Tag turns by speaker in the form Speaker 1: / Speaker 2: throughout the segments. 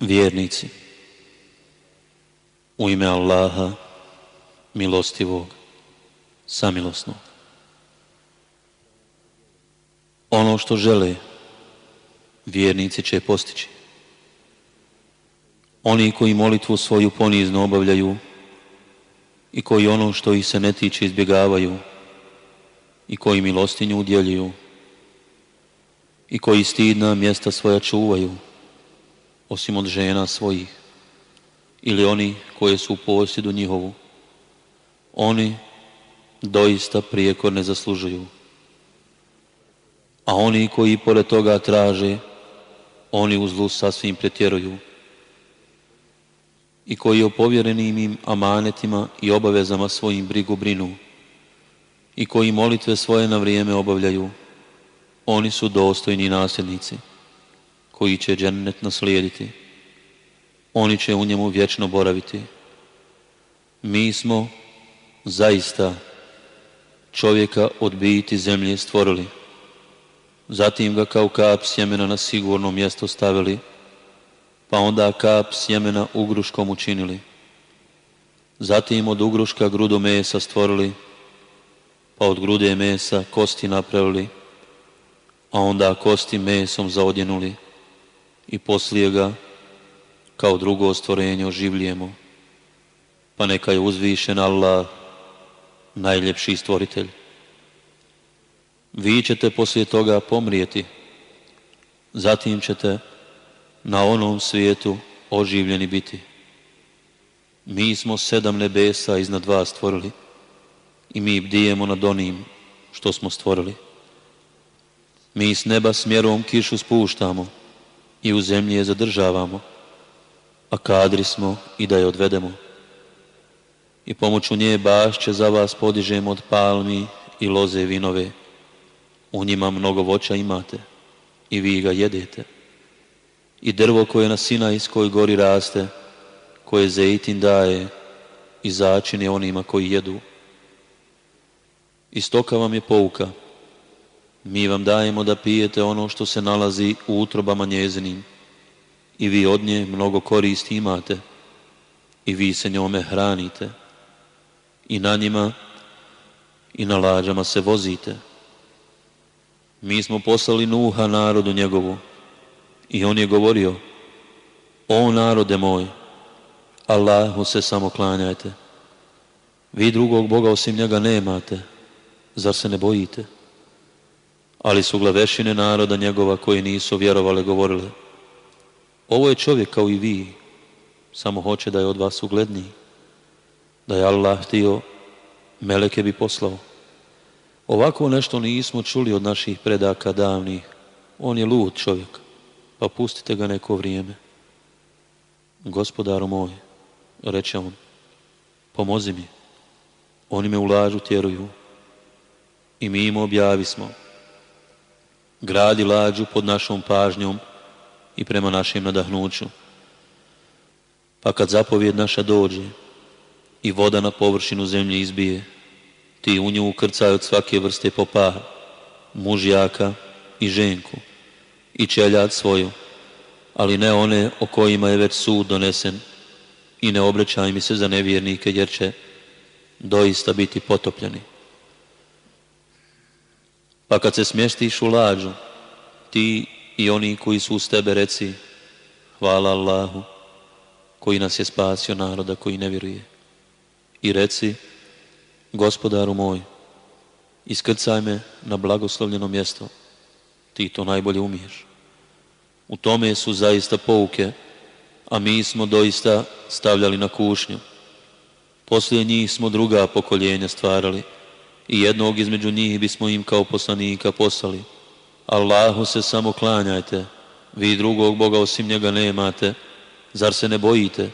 Speaker 1: Vjernici, u ime Allaha, milostivog, samilosnog. Ono što žele, vjernici će postići. Oni koji molitvu svoju ponizno obavljaju i koji ono što ih se ne tiče izbjegavaju i koji milostinju udjeljuju i koji stidna mjesta svoja čuvaju osim od žena svojih ili oni koje su u posjedu njihovu. Oni doista prijekor ne zaslužuju. A oni koji pored toga traže, oni u zlu sasvim pretjeruju. I koji o povjerenim im amanetima i obavezama svojim brigu brinu. I koji molitve svoje na vrijeme obavljaju. Oni su dostojni nasljednici koji će džennet naslijediti. Oni će u njemu vječno boraviti. Mi smo zaista čovjeka od biti zemlje stvorili. Zatim ga kao kap sjemena na sigurno mjesto stavili, pa onda kap sjemena ugruškom učinili. Zatim od ugruška grudu mesa stvorili, pa od grude mesa kosti napravili, a onda kosti mesom zaodjenuli i poslije ga kao drugo stvorenje oživljujemo Pa neka je uzvišen Allah, najljepši stvoritelj. Vi ćete poslije toga pomrijeti, zatim ćete na onom svijetu oživljeni biti. Mi smo sedam nebesa iznad vas stvorili i mi bdijemo nad onim što smo stvorili. Mi s neba smjerom kišu spuštamo, i u zemlji je zadržavamo, a kadri smo i da je odvedemo. I pomoću nje bašće za vas podižemo od palmi i loze vinove. U njima mnogo voća imate i vi ga jedete. I drvo koje na koje gori raste, koje zejtin daje i začine onima koji jedu. I stoka vam je pouka, mi vam dajemo da pijete ono što se nalazi u utrobama njezinim i vi od nje mnogo koristi imate i vi se njome hranite i na njima i na lađama se vozite. Mi smo poslali nuha narodu njegovu i on je govorio O narode moj, Allahu se samo klanjajte. Vi drugog Boga osim njega nemate, zar se ne bojite? ali su glavešine naroda njegova koji nisu vjerovali govorile Ovo je čovjek kao i vi, samo hoće da je od vas ugledniji. Da je Allah htio, meleke bi poslao. Ovako nešto nismo čuli od naših predaka davnih. On je lud čovjek, pa pustite ga neko vrijeme. Gospodaru moj, reče on, pomozi mi. Oni me u lažu tjeruju i mi im objavismo gradi lađu pod našom pažnjom i prema našem nadahnuću. Pa kad zapovjed naša dođe i voda na površinu zemlje izbije, ti u nju ukrcaj od svake vrste popa, mužjaka i ženku i čeljad svoju, ali ne one o kojima je već sud donesen i ne obrećaj mi se za nevjernike jer će doista biti potopljeni. Pa kad se smještiš u lađu, ti i oni koji su uz tebe reci hvala Allahu koji nas je spasio naroda koji ne vjeruje. I reci, gospodaru moj, iskrcaj me na blagoslovljeno mjesto, ti to najbolje umiješ. U tome su zaista pouke, a mi smo doista stavljali na kušnju. Poslije njih smo druga pokoljenja stvarali, i jednog između njih bismo im kao poslanika poslali. Allahu se samo klanjajte, vi drugog Boga osim njega nemate, zar se ne bojite?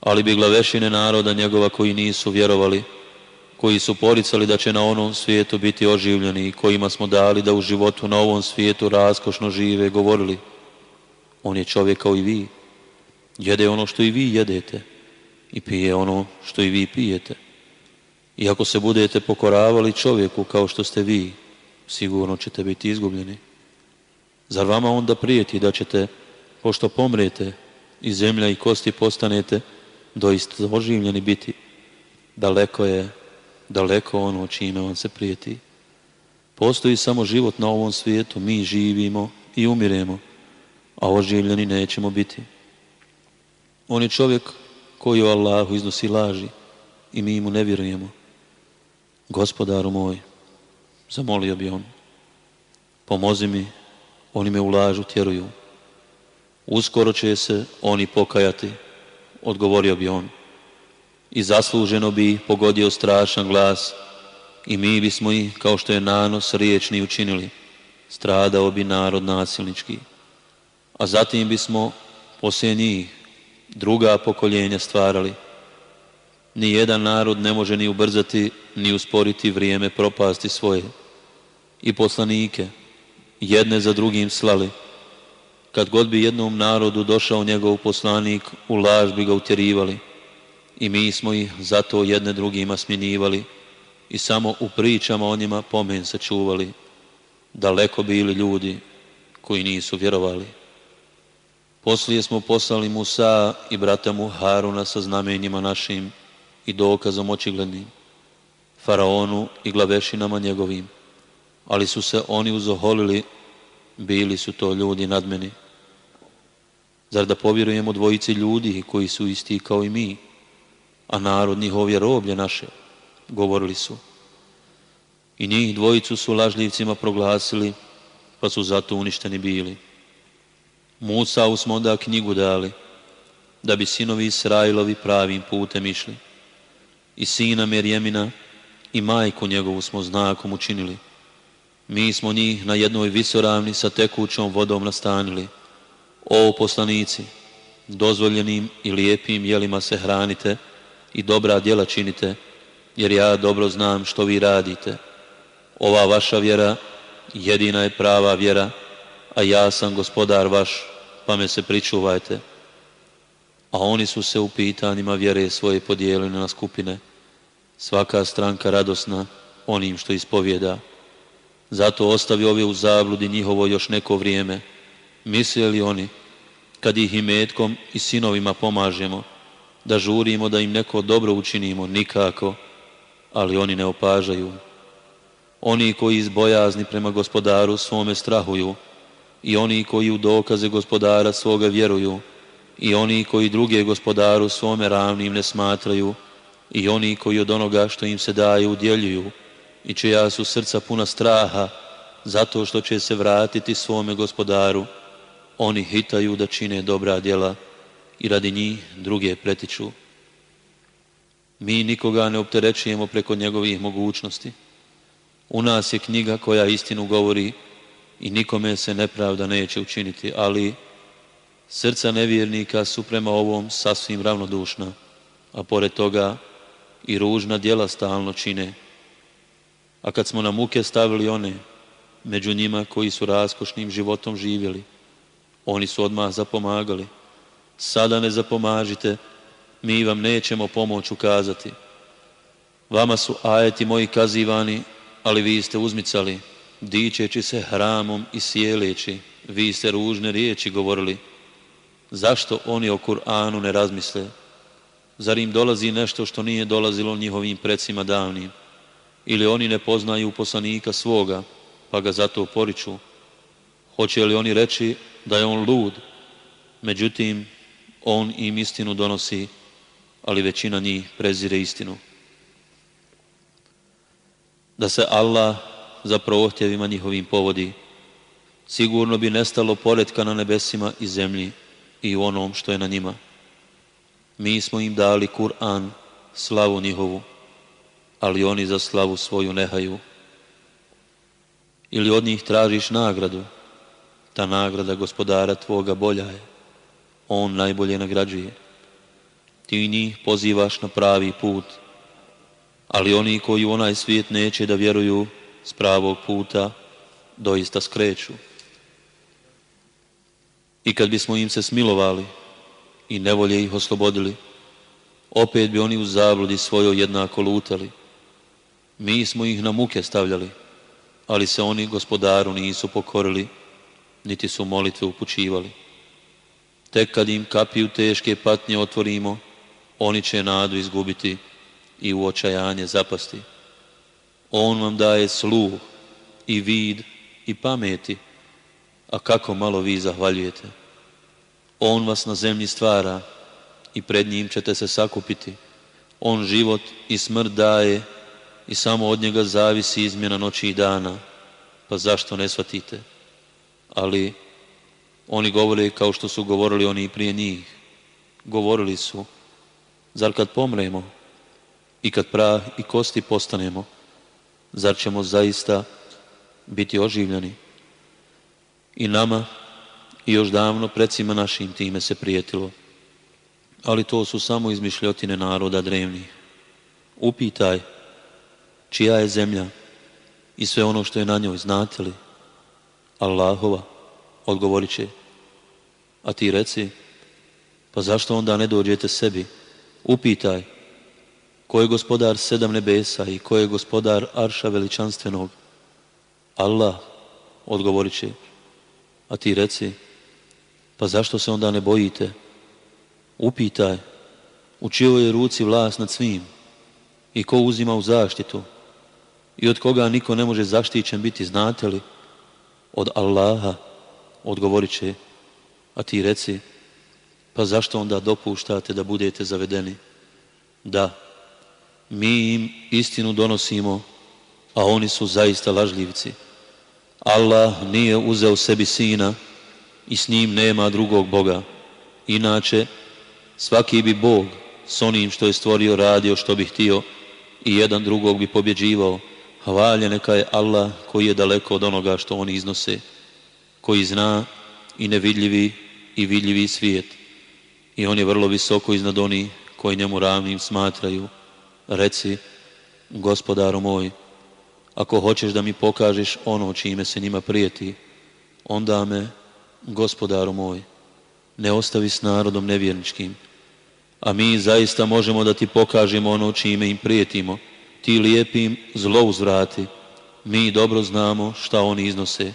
Speaker 1: Ali bi glavešine naroda njegova koji nisu vjerovali, koji su poricali da će na onom svijetu biti oživljeni i kojima smo dali da u životu na ovom svijetu raskošno žive, govorili On je čovjek kao i vi, jede ono što i vi jedete i pije ono što i vi pijete. I ako se budete pokoravali čovjeku kao što ste vi, sigurno ćete biti izgubljeni. Zar vama onda prijeti da ćete, pošto pomrete, i zemlja i kosti postanete, doista oživljeni biti? Daleko je, daleko ono čime vam se prijeti. Postoji samo život na ovom svijetu, mi živimo i umiremo, a oživljeni nećemo biti. On je čovjek koji o Allahu iznosi laži i mi mu ne vjerujemo. Gospodaru moj, zamolio bi on, pomozi mi, oni me ulažu, tjeruju. Uskoro će se oni pokajati, odgovorio bi on. I zasluženo bi pogodio strašan glas i mi bismo ih, kao što je nanos riječni učinili, stradao bi narod nasilnički. A zatim bismo poslije njih druga pokoljenja stvarali, ni jedan narod ne može ni ubrzati, ni usporiti vrijeme propasti svoje. I poslanike, jedne za drugim slali. Kad god bi jednom narodu došao njegov poslanik, u laž bi ga utjerivali. I mi smo ih zato jedne drugima smjenjivali i samo u pričama o njima pomen sačuvali. Daleko bili ljudi koji nisu vjerovali. Poslije smo poslali Musa i brata mu Haruna sa znamenjima našim, i dokazom očiglednim, faraonu i glavešinama njegovim, ali su se oni uzoholili, bili su to ljudi nad meni. Zar da povjerujemo dvojici ljudi koji su isti kao i mi, a narod njihov roblje naše, govorili su. I njih dvojicu su lažljivcima proglasili, pa su zato uništeni bili. Musa smo onda knjigu dali, da bi sinovi Israilovi pravim putem išli i sina Merjemina i majku njegovu smo znakom učinili. Mi smo njih na jednoj visoravni sa tekućom vodom nastanili. O poslanici, dozvoljenim i lijepim jelima se hranite i dobra djela činite, jer ja dobro znam što vi radite. Ova vaša vjera jedina je prava vjera, a ja sam gospodar vaš, pa me se pričuvajte a oni su se u pitanjima vjere svoje podijelili na skupine. Svaka stranka radosna onim što ispovjeda. Zato ostavi ove u zabludi njihovo još neko vrijeme. Misle li oni, kad ih i metkom i sinovima pomažemo, da žurimo da im neko dobro učinimo, nikako, ali oni ne opažaju. Oni koji iz bojazni prema gospodaru svome strahuju i oni koji u dokaze gospodara svoga vjeruju, i oni koji druge gospodaru svome ravnim ne smatraju i oni koji od onoga što im se daje udjeljuju i čija su srca puna straha zato što će se vratiti svome gospodaru oni hitaju da čine dobra djela i radi njih druge pretiču. Mi nikoga ne opterećujemo preko njegovih mogućnosti. U nas je knjiga koja istinu govori i nikome se nepravda neće učiniti, ali Srca nevjernika su prema ovom sasvim ravnodušna, a pored toga i ružna djela stalno čine. A kad smo na muke stavili one, među njima koji su raskošnim životom živjeli, oni su odmah zapomagali. Sada ne zapomažite, mi vam nećemo pomoć ukazati. Vama su ajeti moji kazivani, ali vi ste uzmicali, dičeći se hramom i sjeleći, vi ste ružne riječi govorili, Zašto oni o Kur'anu ne razmisle? Zar im dolazi nešto što nije dolazilo njihovim precima davnim? Ili oni ne poznaju poslanika svoga, pa ga zato poriču? Hoće li oni reći da je on lud? Međutim, on im istinu donosi, ali većina njih prezire istinu. Da se Allah za prohtjevima njihovim povodi, sigurno bi nestalo poletka na nebesima i zemlji i u onom što je na njima. Mi smo im dali Kur'an, slavu njihovu, ali oni za slavu svoju nehaju. Ili od njih tražiš nagradu, ta nagrada gospodara tvoga bolja je. On najbolje nagrađuje. Ti njih pozivaš na pravi put, ali oni koji u onaj svijet neće da vjeruju s pravog puta, doista skreću. I kad bismo im se smilovali i nevolje ih oslobodili, opet bi oni u zabludi svojo jednako lutali. Mi smo ih na muke stavljali, ali se oni gospodaru nisu pokorili, niti su molitve upućivali. Tek kad im kapiju teške patnje otvorimo, oni će nadu izgubiti i u očajanje zapasti. On vam daje sluh i vid i pameti, a kako malo vi zahvaljujete. On vas na zemlji stvara i pred njim ćete se sakupiti. On život i smrt daje i samo od njega zavisi izmjena noći i dana. Pa zašto ne shvatite? Ali oni govore kao što su govorili oni i prije njih. Govorili su, zar kad pomremo i kad prah i kosti postanemo, zar ćemo zaista biti oživljeni? I nama, i još davno predsima našim time se prijetilo. Ali to su samo izmišljotine naroda drevnih. Upitaj, čija je zemlja i sve ono što je na njoj, znate li? Allahova, odgovorit će. A ti reci, pa zašto onda ne dođete sebi? Upitaj, ko je gospodar sedam nebesa i ko je gospodar arša veličanstvenog? Allah, odgovorit će. A ti reci, pa zašto se onda ne bojite? Upitaj, u čijoj je ruci vlast nad svim i ko uzima u zaštitu i od koga niko ne može zaštićen biti, znate li? Od Allaha, odgovorit će, a ti reci, pa zašto onda dopuštate da budete zavedeni? Da, mi im istinu donosimo, a oni su zaista lažljivci. Allah nije uzeo sebi sina i s njim nema drugog Boga. Inače, svaki bi Bog s onim što je stvorio radio što bi htio i jedan drugog bi pobjeđivao. Hvalje neka je Allah koji je daleko od onoga što oni iznose, koji zna i nevidljivi i vidljivi svijet. I on je vrlo visoko iznad onih koji njemu ravnim smatraju. Reci, gospodaru moj, ako hoćeš da mi pokažeš ono čime se njima prijeti, onda me, gospodaru moj, ne ostavi s narodom nevjerničkim, a mi zaista možemo da ti pokažemo ono čime im prijetimo, ti lijepim zlo uzvrati, mi dobro znamo šta oni iznose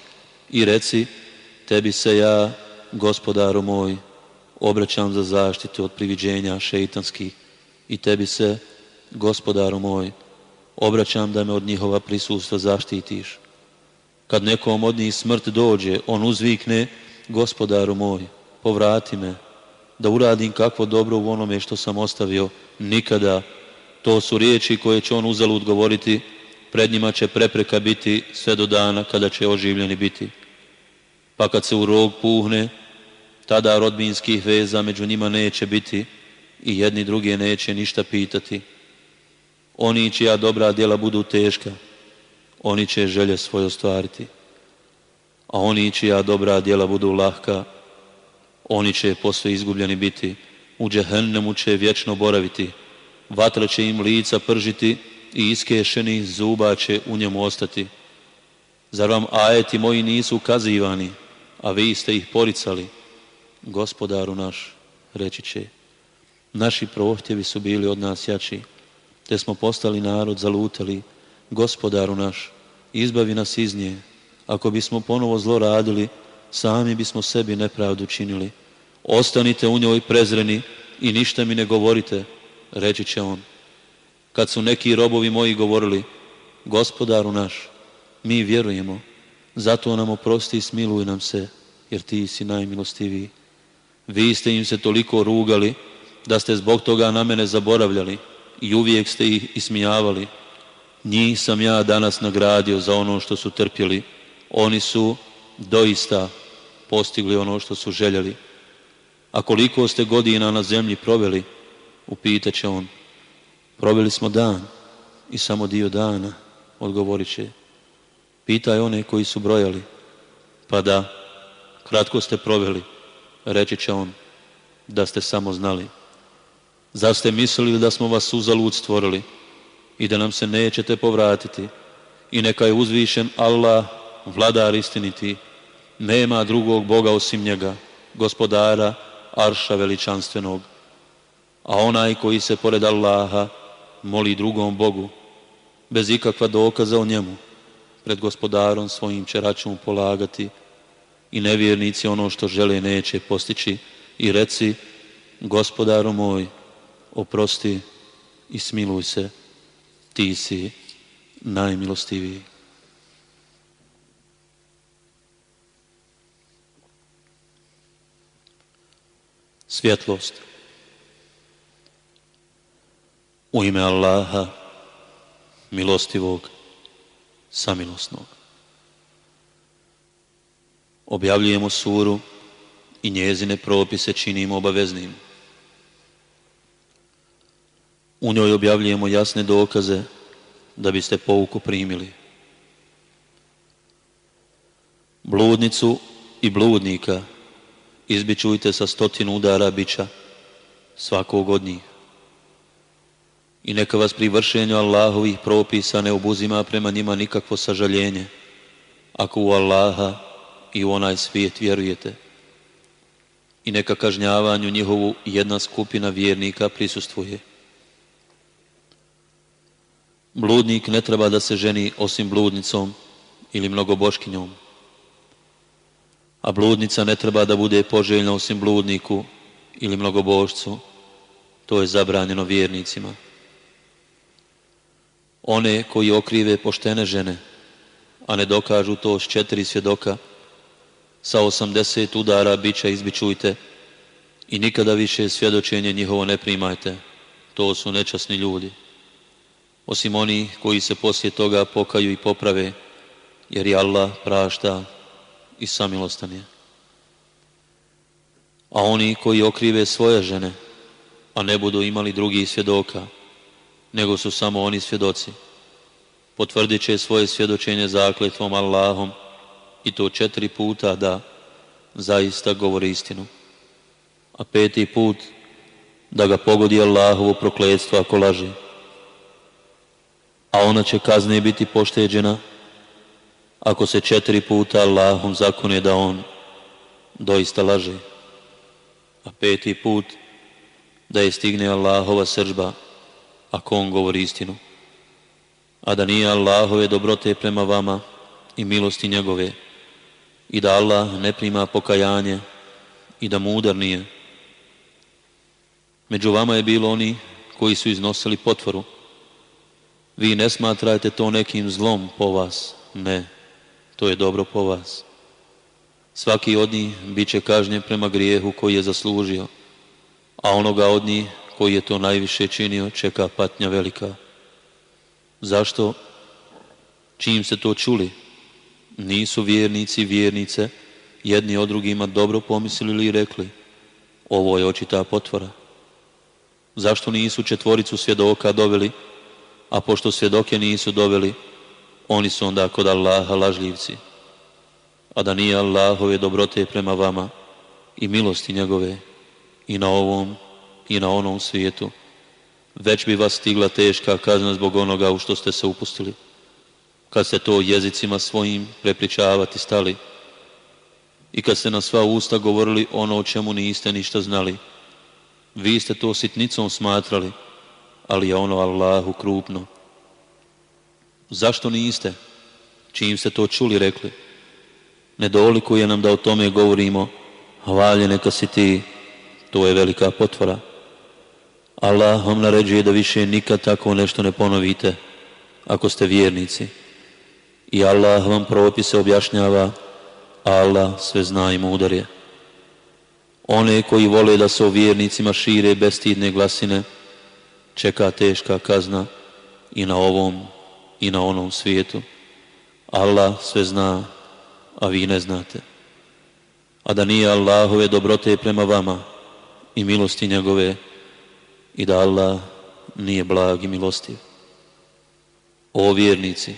Speaker 1: i reci, tebi se ja, gospodaru moj, obraćam za zaštitu od priviđenja šeitanskih i tebi se, gospodaru moj, obraćam da me od njihova prisustva zaštitiš. Kad nekom od njih smrt dođe, on uzvikne, gospodaru moj, povrati me, da uradim kakvo dobro u onome što sam ostavio, nikada. To su riječi koje će on uzalud govoriti, pred njima će prepreka biti sve do dana kada će oživljeni biti. Pa kad se u rog puhne, tada rodbinskih veza među njima neće biti i jedni druge neće ništa pitati. Oni čija dobra djela budu teška, oni će želje svoje ostvariti. A oni čija dobra djela budu lahka, oni će posve izgubljeni biti. U džehennemu će vječno boraviti. Vatra će im lica pržiti i iskešeni zuba će u njemu ostati. Zar vam ajeti moji nisu ukazivani, a vi ste ih poricali? Gospodaru naš, reći će, naši prohtjevi su bili od nas jači te smo postali narod zalutali, gospodaru naš, izbavi nas iz nje. Ako bismo ponovo zlo radili, sami bismo sebi nepravdu činili. Ostanite u njoj prezreni i ništa mi ne govorite, reći će on. Kad su neki robovi moji govorili, gospodaru naš, mi vjerujemo, zato nam oprosti i smiluj nam se, jer ti si najmilostiviji. Vi ste im se toliko rugali, da ste zbog toga na mene zaboravljali, i uvijek ste ih ismijavali. Njih sam ja danas nagradio za ono što su trpjeli. Oni su doista postigli ono što su željeli. A koliko ste godina na zemlji proveli, će on. Proveli smo dan i samo dio dana, odgovorit će. Pitaj one koji su brojali. Pa da, kratko ste proveli, reći će on, da ste samo znali. Zar ste mislili da smo vas uzalud stvorili i da nam se nećete povratiti? I neka je uzvišen Allah, vladar istiniti, nema drugog Boga osim njega, gospodara, arša veličanstvenog. A onaj koji se pored Allaha moli drugom Bogu, bez ikakva dokaza o njemu, pred gospodarom svojim će račun polagati i nevjernici ono što žele neće postići i reci, gospodaru moj, oprosti i smiluj se, ti si najmilostiviji. Svjetlost. U ime Allaha, milostivog, samilosnog. Objavljujemo suru i njezine propise činimo obaveznim u njoj objavljujemo jasne dokaze da biste pouku primili. Bludnicu i bludnika izbičujte sa stotinu udara bića svakog od njih. I neka vas pri vršenju Allahovih propisa ne obuzima prema njima nikakvo sažaljenje, ako u Allaha i u onaj svijet vjerujete. I neka kažnjavanju njihovu jedna skupina vjernika prisustvuje Bludnik ne treba da se ženi osim bludnicom ili mnogoboškinjom. A bludnica ne treba da bude poželjna osim bludniku ili mnogobošcu. To je zabranjeno vjernicima. One koji okrive poštene žene, a ne dokažu to s četiri svjedoka, sa osamdeset udara bića izbičujte i nikada više svjedočenje njihovo ne primajte. To su nečasni ljudi osim oni koji se poslije toga pokaju i poprave, jer je Allah prašta i samilostan je. A oni koji okrive svoje žene, a ne budu imali drugih svjedoka, nego su samo oni svjedoci, potvrdit će svoje svjedočenje zakletvom Allahom i to četiri puta da zaista govori istinu. A peti put da ga pogodi Allahovo prokledstvo ako laži a ona će kazne biti pošteđena ako se četiri puta Allahom zakone da on doista laže, a peti put da je stigne Allahova sržba ako on govori istinu, a da nije Allahove dobrote prema vama i milosti njegove i da Allah ne prima pokajanje i da mu nije. Među vama je bilo oni koji su iznosili potvoru, vi ne smatrajte to nekim zlom po vas. Ne, to je dobro po vas. Svaki od njih bit će kažnjen prema grijehu koji je zaslužio, a onoga od njih koji je to najviše činio čeka patnja velika. Zašto? Čim se to čuli? Nisu vjernici i vjernice jedni od drugima dobro pomislili i rekli ovo je očita potvora. Zašto nisu četvoricu svjedoka doveli a pošto svjedoke nisu doveli, oni su onda kod Allaha lažljivci. A da nije Allahove dobrote prema vama i milosti njegove i na ovom i na onom svijetu, već bi vas stigla teška kazna zbog onoga u što ste se upustili. Kad ste to jezicima svojim prepričavati stali i kad ste na sva usta govorili ono o čemu niste ništa znali, vi ste to sitnicom smatrali, ali je ono Allahu krupno. Zašto niste? Čim ste to čuli, rekli. je nam da o tome govorimo. Hvalje neka si ti. To je velika potvora. Allah vam naređuje da više nikad tako nešto ne ponovite, ako ste vjernici. I Allah vam propise objašnjava, Allah sve zna i mudar je. One koji vole da se o vjernicima šire bestidne glasine, čeka teška kazna i na ovom i na onom svijetu. Allah sve zna, a vi ne znate. A da nije Allahove dobrote prema vama i milosti njegove i da Allah nije blag i milostiv. O vjernici,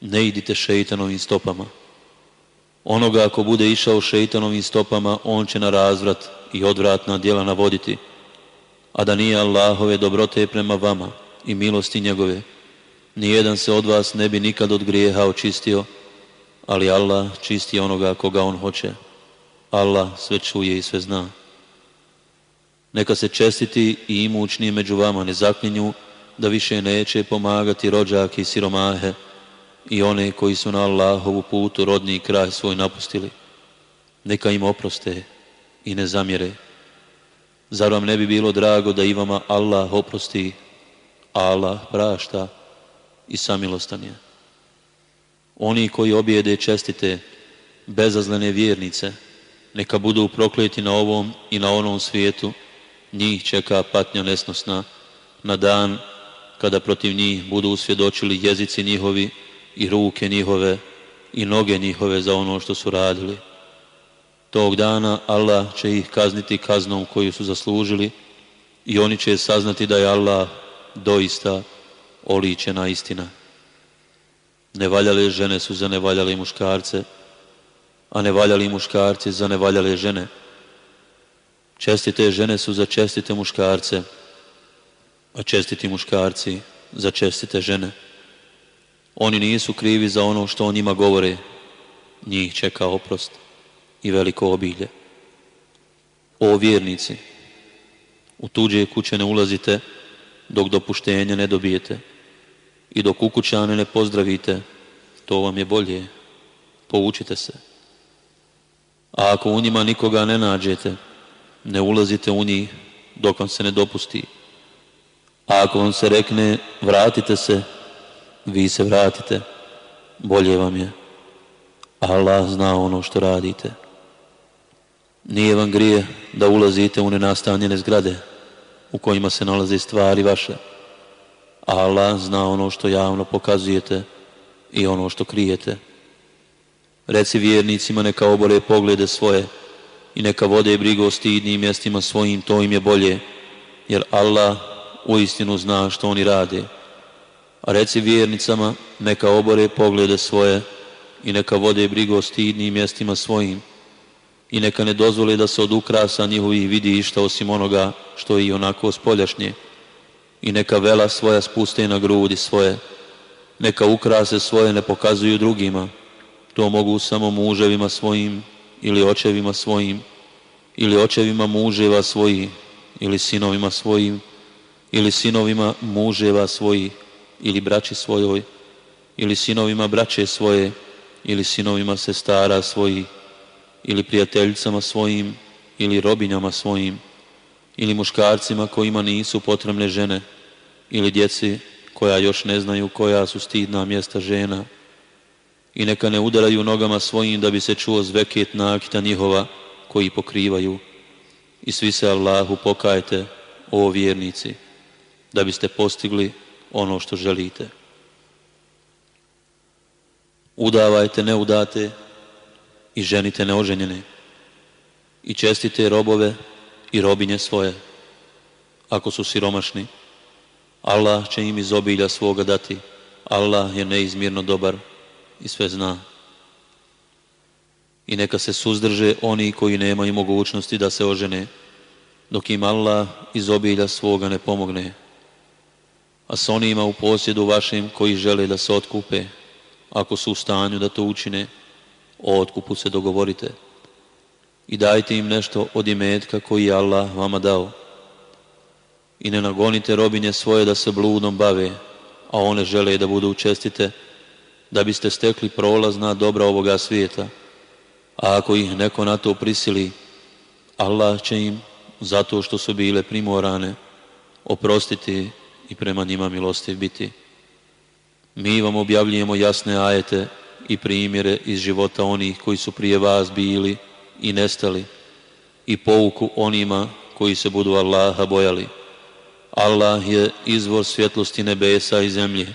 Speaker 1: ne idite šeitanovim stopama. Onoga ako bude išao šeitanovim stopama, on će na razvrat i odvratna djela navoditi a da nije Allahove dobrote prema vama i milosti njegove, nijedan se od vas ne bi nikad od grijeha očistio, ali Allah čisti onoga koga on hoće. Allah sve čuje i sve zna. Neka se čestiti i imućni među vama ne zaklinju da više neće pomagati rođake i siromahe i one koji su na Allahovu putu rodni kraj svoj napustili. Neka im oproste i ne zamjere. Zar vam ne bi bilo drago da i vama Allah oprosti, Allah prašta i samilostan Oni koji objede čestite bezazlene vjernice, neka budu prokleti na ovom i na onom svijetu, njih čeka patnja nesnosna na dan kada protiv njih budu usvjedočili jezici njihovi i ruke njihove i noge njihove za ono što su radili. Tog dana Allah će ih kazniti kaznom koju su zaslužili i oni će saznati da je Allah doista oličena istina. Nevaljale žene su za muškarce, a nevaljali muškarci za nevaljale žene. Čestite žene su za čestite muškarce, a čestiti muškarci za čestite žene. Oni nisu krivi za ono što o njima govore, njih čeka oprost i veliko obilje. O vjernici, u tuđe kuće ne ulazite dok dopuštenje ne dobijete i dok kućane ne pozdravite, to vam je bolje, poučite se. A ako u njima nikoga ne nađete, ne ulazite u njih dok vam se ne dopusti. A ako vam se rekne vratite se, vi se vratite, bolje vam je. Allah zna ono što radite. Nije vam grije da ulazite u nenastanjene zgrade u kojima se nalaze stvari vaše. Allah zna ono što javno pokazujete i ono što krijete. Reci vjernicima neka obore poglede svoje i neka vode brigu o stidnim mjestima svojim, to im je bolje, jer Allah uistinu zna što oni rade. A reci vjernicama neka obore poglede svoje i neka vode brigu o stidnim mjestima svojim, i neka ne dozvoli da se od ukrasa njihovih vidi išta osim onoga što je i onako spoljašnje. I neka vela svoja spuste na grudi svoje, neka ukrase svoje ne pokazuju drugima. To mogu samo muževima svojim ili očevima svojim, ili očevima muževa svoji ili sinovima svojim, ili sinovima muževa svojih, ili braći svojoj, ili sinovima braće svoje, ili sinovima sestara svojih, ili prijateljicama svojim ili robinjama svojim ili muškarcima kojima nisu potrebne žene ili djeci koja još ne znaju koja su stidna mjesta žena i neka ne udaraju nogama svojim da bi se čuo zveket nakita njihova koji pokrivaju i svi se Allahu pokajte o vjernici da biste postigli ono što želite udavajte neudate i ženite neoženjene i čestite robove i robinje svoje, ako su siromašni. Allah će im iz obilja svoga dati. Allah je neizmjerno dobar i sve zna. I neka se suzdrže oni koji nemaju mogućnosti da se ožene, dok im Allah iz obilja svoga ne pomogne. A s onima u posjedu vašim koji žele da se otkupe, ako su u stanju da to učine, o otkupu se dogovorite i dajte im nešto od imetka koji je Allah vama dao. I ne nagonite robinje svoje da se bludom bave, a one žele da budu učestite, da biste stekli prolazna dobra ovoga svijeta. A ako ih neko na to prisili, Allah će im, zato što su bile primorane, oprostiti i prema njima milosti biti. Mi vam objavljujemo jasne ajete, i primjere iz života onih koji su prije vas bili i nestali i pouku onima koji se budu Allaha bojali. Allah je izvor svjetlosti nebesa i zemlje.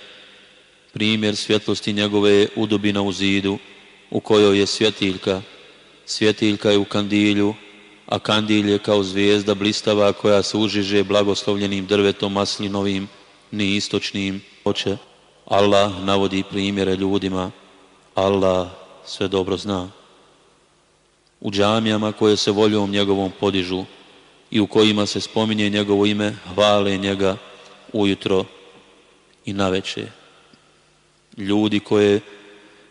Speaker 1: Primjer svjetlosti njegove je udobina u zidu u kojoj je svjetiljka. Svjetiljka je u kandilju, a kandilj je kao zvijezda blistava koja se užiže blagoslovljenim drvetom maslinovim, ni istočnim oče. Allah navodi primjere ljudima Allah sve dobro zna. U džamijama koje se voljom njegovom podižu i u kojima se spominje njegovo ime, hvale njega ujutro i naveče. Ljudi koje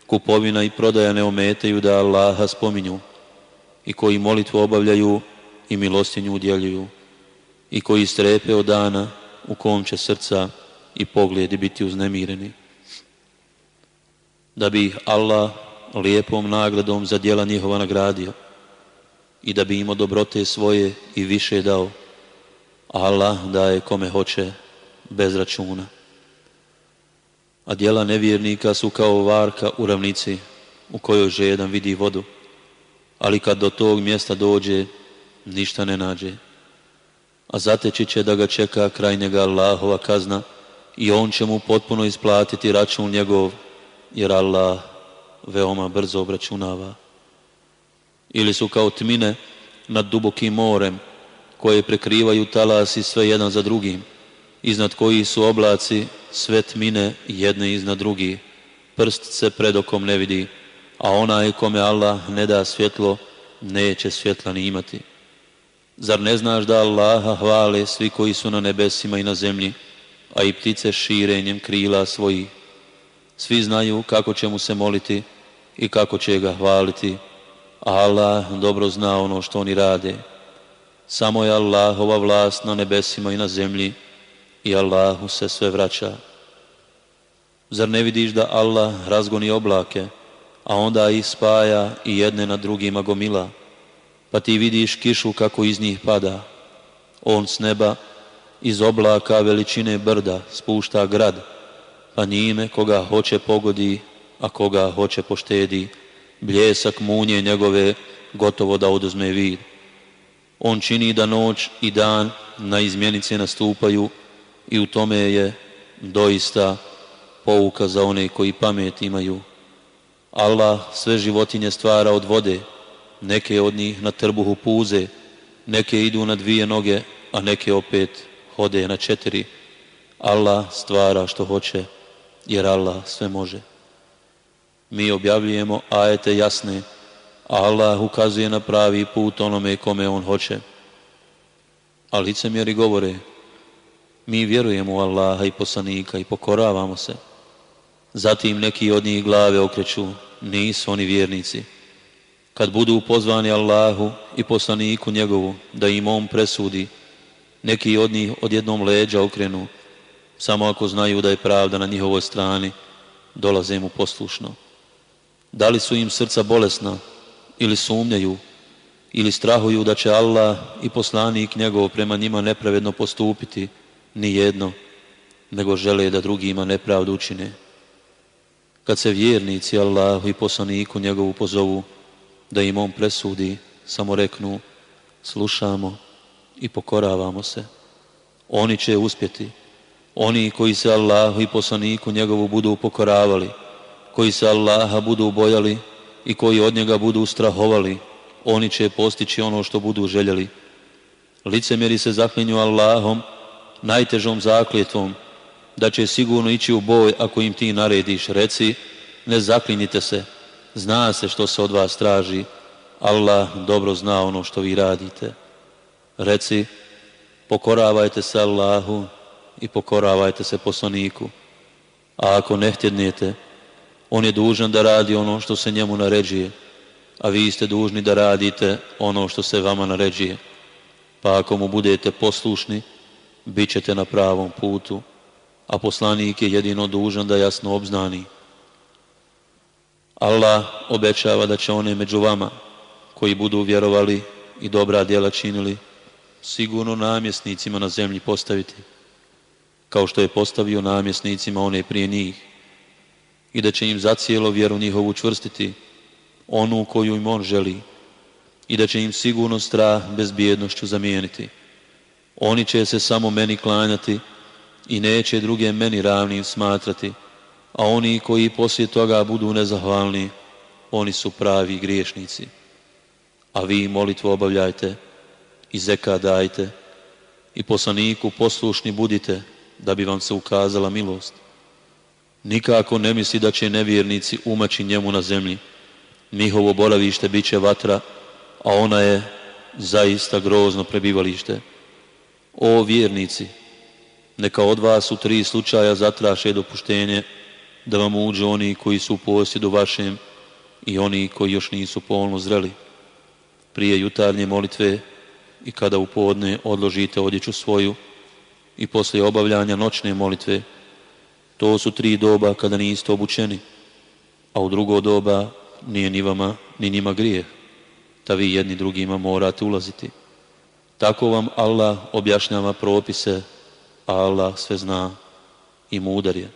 Speaker 1: kupovina i prodaja ne ometaju da Allaha spominju i koji molitvu obavljaju i milostinju udjeljuju i koji strepe od dana u kom će srca i pogledi biti uznemireni da bi ih Allah lijepom nagradom za djela njihova nagradio i da bi imo dobrote svoje i više dao. Allah daje kome hoće bez računa. A djela nevjernika su kao varka u ravnici u kojoj žedan vidi vodu, ali kad do tog mjesta dođe, ništa ne nađe. A zateći će da ga čeka krajnjega Allahova kazna i on će mu potpuno isplatiti račun njegov jer Allah veoma brzo obračunava. Ili su kao tmine nad dubokim morem koje prekrivaju talasi sve jedan za drugim, iznad kojih su oblaci sve tmine jedne iznad drugih. Prst se okom ne vidi, a onaj kome Allah ne da svjetlo, neće svjetla ni imati. Zar ne znaš da Allaha hvale svi koji su na nebesima i na zemlji, a i ptice širenjem krila svojih? Svi znaju kako će mu se moliti i kako će ga hvaliti. Allah dobro zna ono što oni rade. Samo je Allahova vlast na nebesima i na zemlji i Allahu se sve vraća. Zar ne vidiš da Allah razgoni oblake, a onda ih spaja i jedne na drugima gomila, pa ti vidiš kišu kako iz njih pada. On s neba iz oblaka veličine brda spušta grad, a njime koga hoće pogodi, a koga hoće poštedi, bljesak munje njegove gotovo da oduzme vid. On čini da noć i dan na izmjenice nastupaju i u tome je doista pouka za one koji pamet imaju. Allah sve životinje stvara od vode, neke od njih na trbuhu puze, neke idu na dvije noge, a neke opet hode na četiri. Allah stvara što hoće jer Allah sve može. Mi objavljujemo ajete jasne, a Allah ukazuje na pravi put onome kome on hoće. A licemjeri govore, mi vjerujemo u Allaha i poslanika i pokoravamo se. Zatim neki od njih glave okreću, nisu oni vjernici. Kad budu pozvani Allahu i poslaniku njegovu, da im on presudi, neki od njih odjednom leđa okrenu samo ako znaju da je pravda na njihovoj strani, dolaze mu poslušno. Da li su im srca bolesna ili sumnjaju ili strahuju da će Allah i poslanik njegov prema njima nepravedno postupiti, ni jedno, nego žele da drugima nepravdu učine. Kad se vjernici Allahu i poslaniku njegovu pozovu, da im on presudi, samo reknu, slušamo i pokoravamo se. Oni će uspjeti, oni koji se Allahu i poslaniku njegovu budu pokoravali, koji se Allaha budu bojali i koji od njega budu strahovali, oni će postići ono što budu željeli. Licemjeri se zaklinju Allahom, najtežom zakljetvom, da će sigurno ići u boj ako im ti narediš. Reci, ne zaklinite se, zna se što se od vas traži. Allah dobro zna ono što vi radite. Reci, pokoravajte se Allahu i pokoravajte se poslaniku. A ako ne htjednete, on je dužan da radi ono što se njemu naređuje, a vi ste dužni da radite ono što se vama naređuje. Pa ako mu budete poslušni, bit ćete na pravom putu, a poslanik je jedino dužan da jasno obznani. Allah obećava da će one među vama, koji budu vjerovali i dobra djela činili, sigurno namjesnicima na zemlji postaviti kao što je postavio namjesnicima one prije njih, i da će im zacijelo vjeru njihovu čvrstiti, onu koju im on želi, i da će im sigurno strah bezbjednošću zamijeniti. Oni će se samo meni klanjati i neće druge meni ravnim smatrati, a oni koji poslije toga budu nezahvalni, oni su pravi griješnici. A vi molitvu obavljajte i zeka dajte i poslaniku poslušni budite, da bi vam se ukazala milost. Nikako ne misli da će nevjernici umaći njemu na zemlji. Njihovo boravište bit će vatra, a ona je zaista grozno prebivalište. O vjernici, neka od vas u tri slučaja zatraše dopuštenje da vam uđu oni koji su u posjedu vašem i oni koji još nisu polno zreli. Prije jutarnje molitve i kada u podne odložite odjeću svoju, i poslije obavljanja noćne molitve. To su tri doba kada niste obučeni, a u drugo doba nije ni vama ni njima grijeh, da vi jedni drugima morate ulaziti. Tako vam Allah objašnjava propise, a Allah sve zna i mudar je.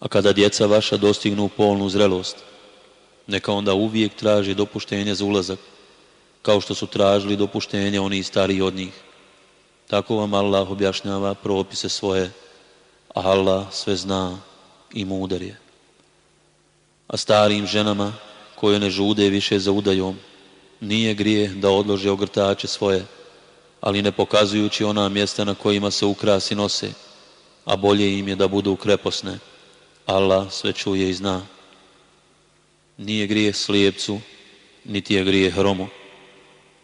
Speaker 1: A kada djeca vaša dostignu polnu zrelost, neka onda uvijek traži dopuštenje za ulazak, kao što su tražili dopuštenje oni stariji od njih. Tako vam Allah objašnjava propise svoje, a Allah sve zna i mudar je. A starim ženama koje ne žude više za udajom, nije grije da odlože ogrtače svoje, ali ne pokazujući ona mjesta na kojima se ukrasi nose, a bolje im je da budu kreposne. Allah sve čuje i zna. Nije grije slijepcu, niti je grije hromu,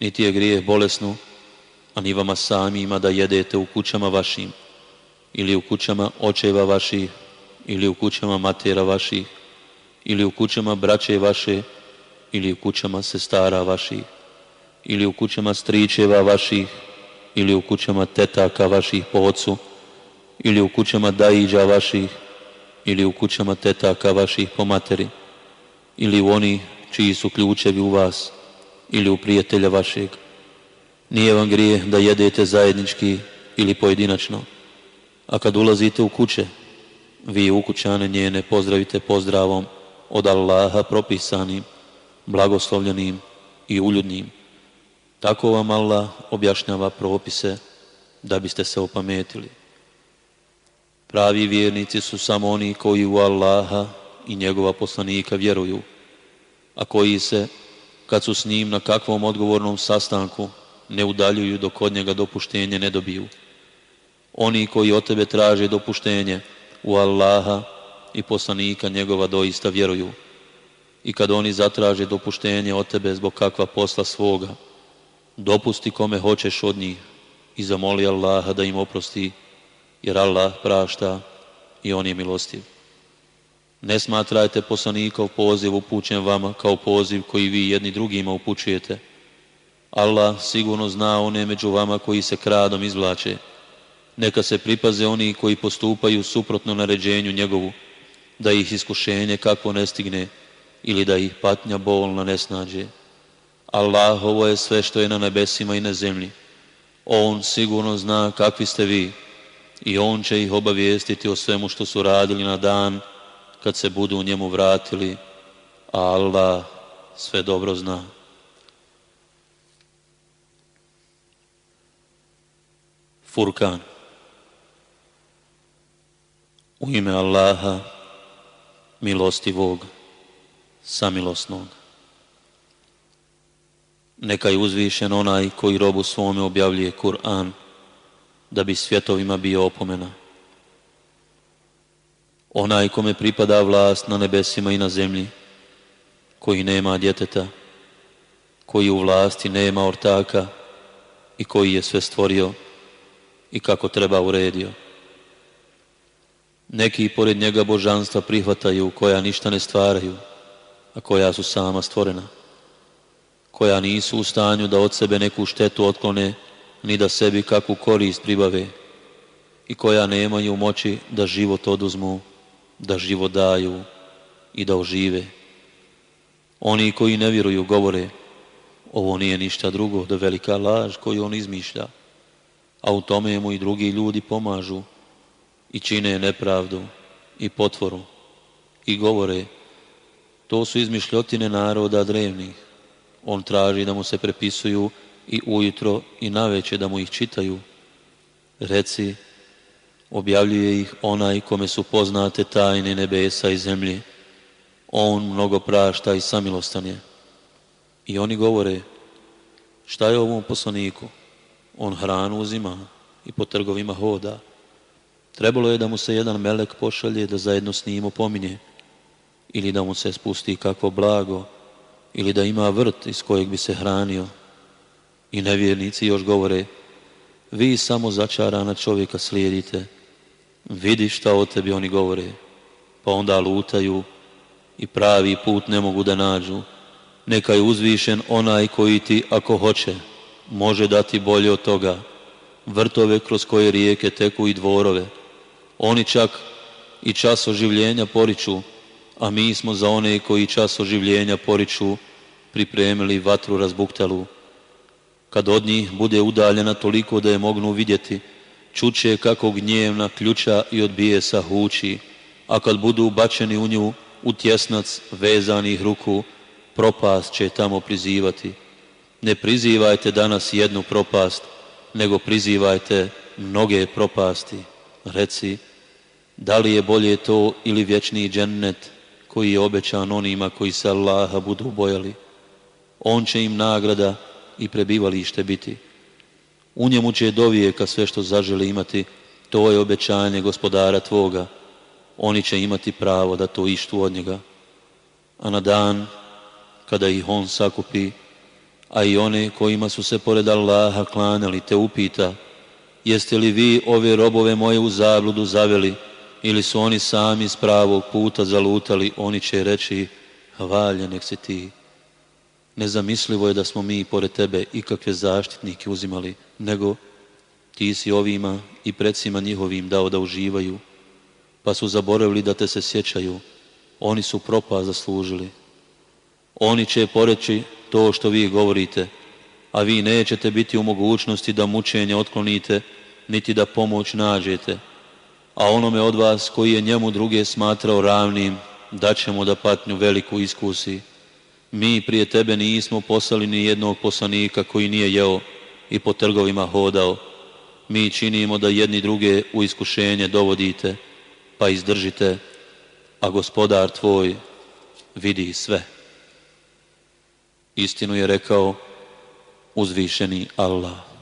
Speaker 1: niti je grije bolesnu, a ni vama samima da jedete u kućama vašim, ili u kućama očeva vaših, ili u kućama matera vaših, ili u kućama braće vaše, ili u kućama sestara vaših, ili u kućama stričeva vaših, ili u kućama tetaka vaših po ocu, ili u kućama dajiđa vaših, ili u kućama tetaka vaših po materi, ili u oni čiji su ključevi u vas, ili u prijatelja vašeg, nije vam grijeh da jedete zajednički ili pojedinačno. A kad ulazite u kuće, vi ukućane njene pozdravite pozdravom od Allaha propisanim, blagoslovljenim i uljudnim. Tako vam Allah objašnjava propise da biste se opametili. Pravi vjernici su samo oni koji u Allaha i njegova poslanika vjeruju, a koji se, kad su s njim na kakvom odgovornom sastanku, ne udaljuju dok od njega dopuštenje ne dobiju. Oni koji od tebe traže dopuštenje u Allaha i poslanika njegova doista vjeruju. I kad oni zatraže dopuštenje od tebe zbog kakva posla svoga, dopusti kome hoćeš od njih i zamoli Allaha da im oprosti, jer Allah prašta i on je milostiv. Ne smatrajte poslanikov poziv upućen vama kao poziv koji vi jedni drugima upućujete, Allah sigurno zna one među vama koji se kradom izvlače. Neka se pripaze oni koji postupaju suprotno naređenju njegovu, da ih iskušenje kako ne stigne ili da ih patnja bolna ne snađe. Allah ovo je sve što je na nebesima i na zemlji. On sigurno zna kakvi ste vi i On će ih obavijestiti o svemu što su radili na dan kad se budu u njemu vratili, a Allah sve dobro zna. Furkan U ime Allaha, milostivog, samilosnog. Neka je uzvišen onaj koji robu svome objavljuje Kur'an, da bi svjetovima bio opomena. Onaj kome pripada vlast na nebesima i na zemlji, koji nema djeteta, koji u vlasti nema ortaka i koji je sve stvorio, i kako treba uredio. Neki pored njega božanstva prihvataju koja ništa ne stvaraju, a koja su sama stvorena, koja nisu u stanju da od sebe neku štetu otklone, ni da sebi kakvu korist pribave, i koja nemaju moći da život oduzmu, da život daju i da ožive. Oni koji ne vjeruju govore, ovo nije ništa drugo da velika laž koju on izmišlja a u tome mu i drugi ljudi pomažu i čine nepravdu i potvoru i govore to su izmišljotine naroda drevnih. On traži da mu se prepisuju i ujutro i naveče da mu ih čitaju. Reci, objavljuje ih onaj kome su poznate tajne nebesa i zemlje. On mnogo prašta i samilostan je. I oni govore, šta je ovom poslaniku? on hranu uzima i po trgovima hoda. Trebalo je da mu se jedan melek pošalje da zajedno s njim opominje, ili da mu se spusti kakvo blago, ili da ima vrt iz kojeg bi se hranio. I nevjernici još govore, vi samo začarana čovjeka slijedite, vidi šta o tebi oni govore, pa onda lutaju i pravi put ne mogu da nađu. Neka je uzvišen onaj koji ti ako hoće, može dati bolje od toga. Vrtove kroz koje rijeke teku i dvorove. Oni čak i čas oživljenja poriču, a mi smo za one koji čas oživljenja poriču pripremili vatru razbuktalu. Kad od njih bude udaljena toliko da je mognu vidjeti, čuće kako gnjevna ključa i odbije sa huči, a kad budu bačeni u nju, u tjesnac vezanih ruku, propast će tamo prizivati ne prizivajte danas jednu propast, nego prizivajte mnoge propasti. Reci, da li je bolje to ili vječni džennet koji je obećan onima koji se Allaha budu bojali? On će im nagrada i prebivalište biti. U njemu će dovijeka sve što zaželi imati, to je obećanje gospodara tvoga. Oni će imati pravo da to ištu od njega. A na dan, kada ih on sakupi, a i one kojima su se pored Allaha klanjali te upita jeste li vi ove robove moje u zabludu zaveli ili su oni sami s pravog puta zalutali, oni će reći valja nek si ti. Nezamislivo je da smo mi pored tebe ikakve zaštitnike uzimali, nego ti si ovima i predsima njihovim dao da uživaju, pa su zaboravili da te se sjećaju, oni su propa zaslužili. Oni će poreći to što vi govorite, a vi nećete biti u mogućnosti da mučenje otklonite, niti da pomoć nađete. A onome od vas koji je njemu druge smatrao ravnim, da ćemo da patnju veliku iskusi. Mi prije tebe nismo poslali ni jednog poslanika koji nije jeo i po trgovima hodao. Mi činimo da jedni druge u iskušenje dovodite, pa izdržite, a gospodar tvoj vidi sve. Istinu je rekao uzvišeni Allah.